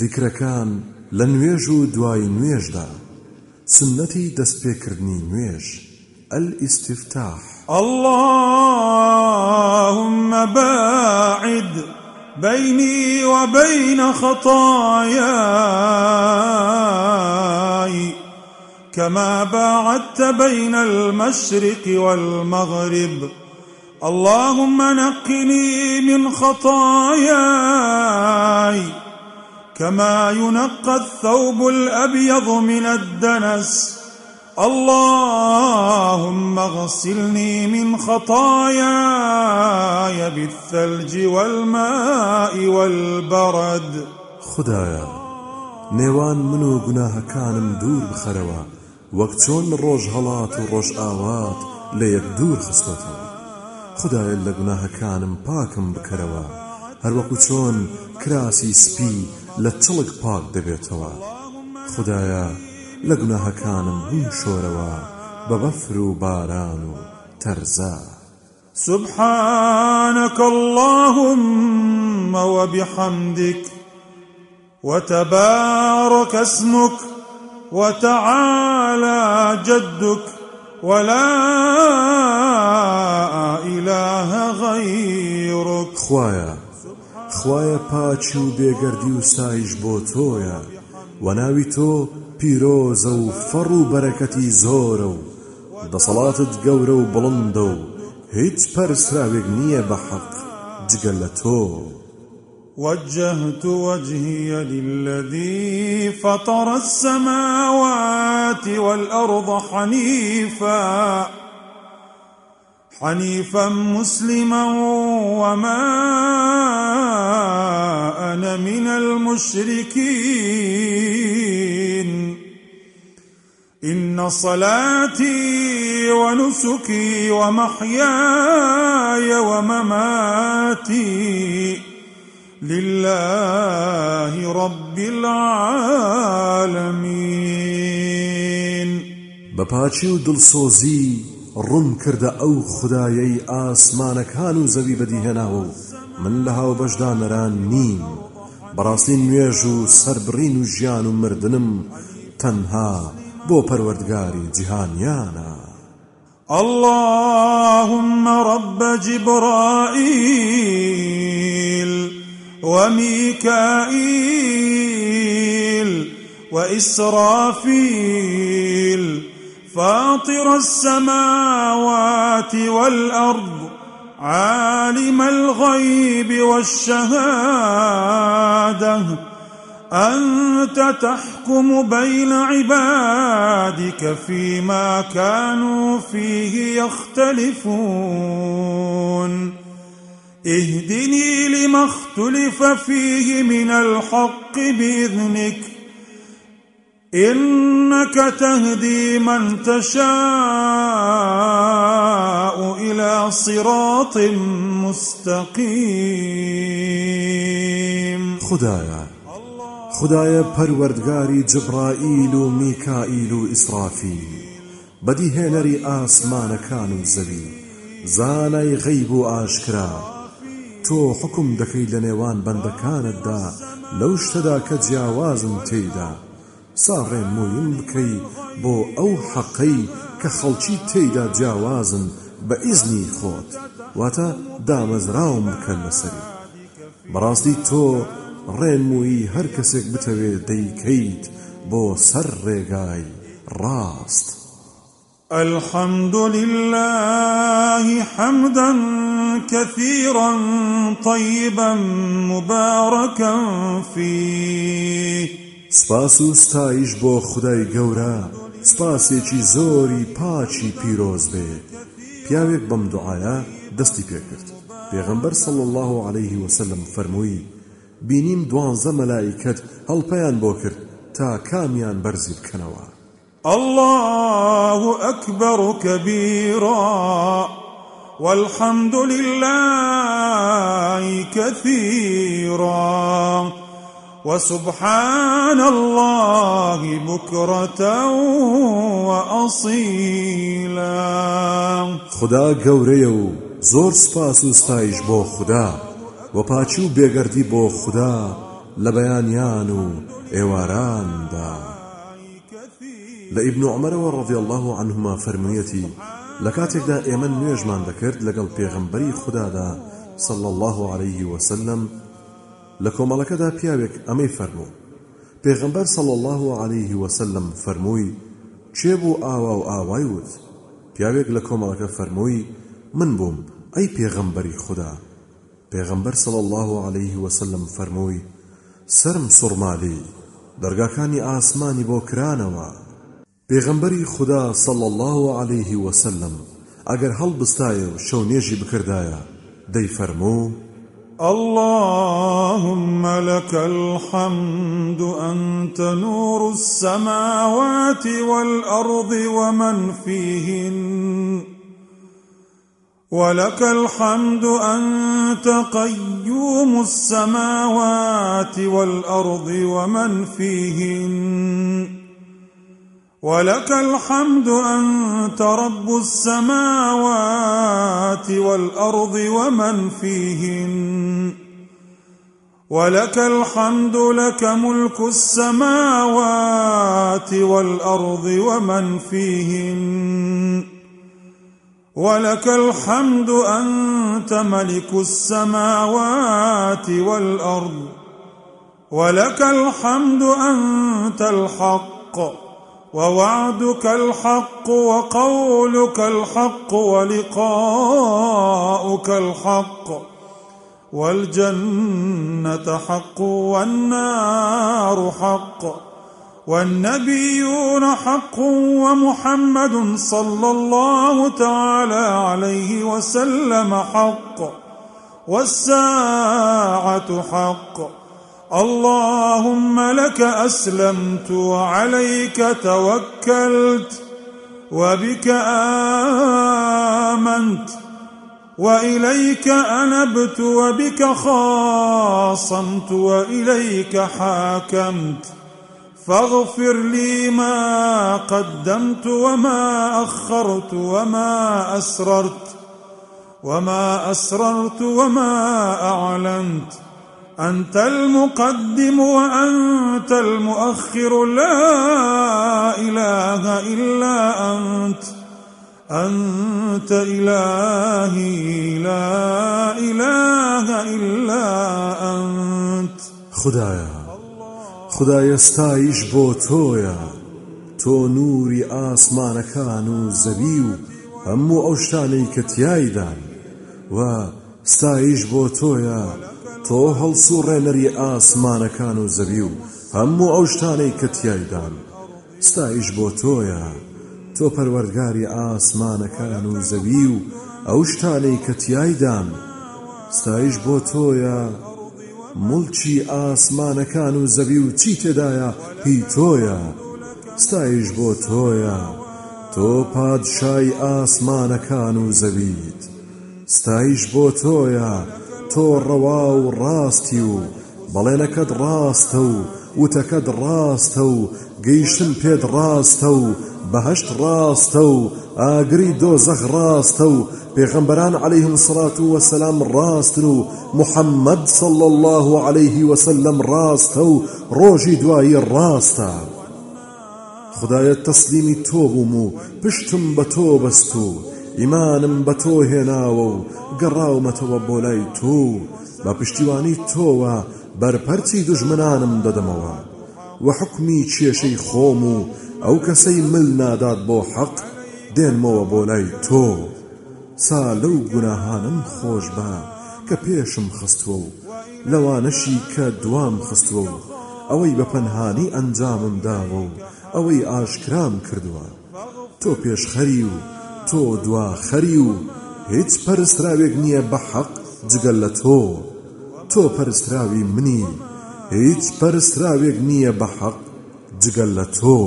ذیکرەکان لە نوێژ و دوای نوێژدا. سنەتی دەستپێکردنی نوێژ. الإستفتاح. اللهم باعد بيني وبين خطاياي كما باعدت بين المشرق والمغرب. اللهم نقني من خطاياي كما ينقى الثوب الأبيض من الدنس. اللهم اغسلني من خطاياي بالثلج والماء والبرد. خدايا نێوان من و گوناهەکانم دوور بخەرەوە. وەک چۆن ڕۆژ هەڵات و ڕۆژ ئاوات لە یەک دوور خستۆتەوە خدایە لە گوناهەکانم پاکم بکەرەوە. هەروەکو چۆن کراسی سپی لە چڵک پاک دەبێتەوە. خدایە لە گوناهەکانم بوون شۆرەوە بە بەفر و باران و تەرزا سبحانك اللهم وبحمدك وتبارك اسمك وتعالى جدك ولا إله غيرك. خوايا خوايا پاچی و و سایش بۆ تۆیە و ناوی تۆ پیرۆزە و فەڕ و بەرەکەتی زۆرە و دەسەڵاتت گەورە و بڵندە و هیچ پەرسراوێک نییە بە حەق جگە لە وجهت وجهي للذي فطر السماوات والأرض حنيفا حنيفا مسلما وما أنا من المشركين. إن صلاتي ونسكي ومحياي ومماتي لله رب العالمين. بەپاچی و دڵسۆزی ڕوون کردە ئەو خدایەی ئاسمانەکان و زەوی بەدیهێناوە من لە هاو بەشدا نەران نیم. بەڕاستی نوێژ و سربڕین و ژیان و مردنم تەنها بۆ پەروەردگاری جیهانیانە. اللهم رب جبرائيل وميكائيل وإسرافيل فاطر السماوات والأرض عالم الغيب والشهادة أنت تحكم بين عبادك فيما كانوا فيه يختلفون. اهدني لما اختلف فيه من الحق بإذنك إنك تهدي من تشاء إلى صراط مستقيم. خدایا خدایە پەروەردگاری جبرائیل و میکائیل و ئیسرافی بەدیهێنەری ئاسمانەکان و زەوی زانای غەیب و ئاشکرا تۆ حکم دەکەی لە نێوان بەندەکانتدا لەو شتەدا تێیدا ساڕێن مویم بکەی بۆ ئەو حەقەی کە خەڵکی تێیدا جیاوازن بە ئیزنی خۆت. واتە دامەزراوم بکەن لەسەری. بەڕاستی تۆ ڕێنمووی هەر کەسێک بتەوێ دەیکەیت بۆ سەر ڕێگای ڕاست. الحمد لله حمدا كثيرا طيبا مباركا فيه سپاس و ستایش بۆ خدای گەورە. سپاسێکی زۆری پاچی پیرۆز بێ. پیاوێک بەم دوعاە دەستی پێکرد پێغەمبەر صلی الله عليه وسلم فەرمووی بینیم دوانزە مەلایکەت هەڵپەیان بۆ کرد تا کامیان بەرزی بکەنەوە. الله أكبر كبيرا والحمد لله كثيرا. وسبحان الله بكرة وأصيلا. خدا گەورەیە و زۆر سپاس و ستایش خدا و پاچی و بێگەردی بۆ خدا لە بەیانیان و لە ئیبن عمەرەوە ڕضی الله عنهما فەرموویەتی لە کاتێکدا ئێمە نوێژمان دەکرد لەگەڵ پێغەمبەری خوددادا صلى الله عليه وسلم لە کۆمەڵەکەدا پیاوێک ئەمەی فەرموو. پێغەمبەر صلى الله عليه وسلم فەرمووی چێ بوو ئاوا و ئاوای وت؟ پیاوێک لە کۆمەڵەکە فەرمووی من بووم ئەی پێغەمبەری خوددا. پێغەمبەر صلى الله عليه وسلم فەرمووی سرم سوڕمالی دەرگاکانی ئاسمانی بۆ کرانەوە. پێغەمبەری خوددا صلى الله عليه وسلم ئەگەر هەڵبستایە و شەو نێژی بکردایە دەی فەرموو اللهم لك الحمد أنت نور السماوات والأرض ومن فيهن. ولك الحمد أنت قيوم السماوات والأرض ومن فيهن. ولك الحمد أنت رب السماوات والأرض ومن فيهن. ولك الحمد لك ملك السماوات والأرض ومن فيهن. ولك الحمد أنت ملك السماوات والأرض. ولك الحمد أنت الحق. ووعدك الحق وقولك الحق ولقاؤك الحق والجنة حق والنار حق والنبيون حق ومحمد صلى الله تعالى عليه وسلم حق والساعة حق اللهم لك أسلمت وعليك توكلت وبك آمنت وإليك أنبت وبك خاصمت وإليك حاكمت فاغفر لي ما قدمت وما أخرت وما أسررت وما أسررت وما أعلنت أنت المقدم وأنت المؤخر لا إله إلا أنت. أنت إلهي لا إله إلا أنت. خدايا خدايا ستايش بۆ تۆیە. تۆ نووری ئاسمانەکان و زەبی و هەموو ئەو و ستایش بۆ تۆیە تۆ هەڵسوڕێنەری ئاسمانەکان و زەوی و هەموو ئەو شتانەی کە تایدان ستایش بۆ تۆیە تۆ پەروەردگاری ئاسمانەکان و زەوی و ئەو شتانەی کە تایدان ستایش بۆ تۆیە مڵکی ئاسمانەکان و زەوی و چی تێدایە هی تۆیە. ستایش بۆ تۆیە تۆ پادشای ئاسمانەکان و زەویت. ستایش بۆ تۆیە تۆ ڕەوا و ڕاستی و بەڵێنەکەت ڕاستە و وتەکەت ڕاستە و گەیشتن پێت ڕاستە و بەهشت ڕاستە و ئاگری دۆزەخ ڕاستە و صل الله عليه وسلم ڕاستە و ڕۆژی دوایی ڕاستە. خدایە تەسلیمی تۆ بووم پشتم ئیمانم بە تۆ هێناوە و گەڕاومەتەوە بۆ لای تۆ بە پشتیوانی تۆوە بەرپەرچی دژمنانم دەدەمەوە و حکمی کێشەی خۆم و ئەو کەسەی مل نادات بۆ حەق دێنمەوە بۆ لای تۆ سا لەو گوناهانم خۆش بە کە پێشم خستووە و لەوانەشی کە دوام خستووە و ئەوەی بە پەنهانی ئەنجامم داوە و ئەوەی ئاشکرام کردووە تۆ پێشخەری و تۆ دوا خەری و هیچ پەرستراوێک نییە بە حەق جگەل لە تۆ. تۆ پەرستراوی منی هیچ پەرستراوێک نییە بە حەق جگەل لە تۆ.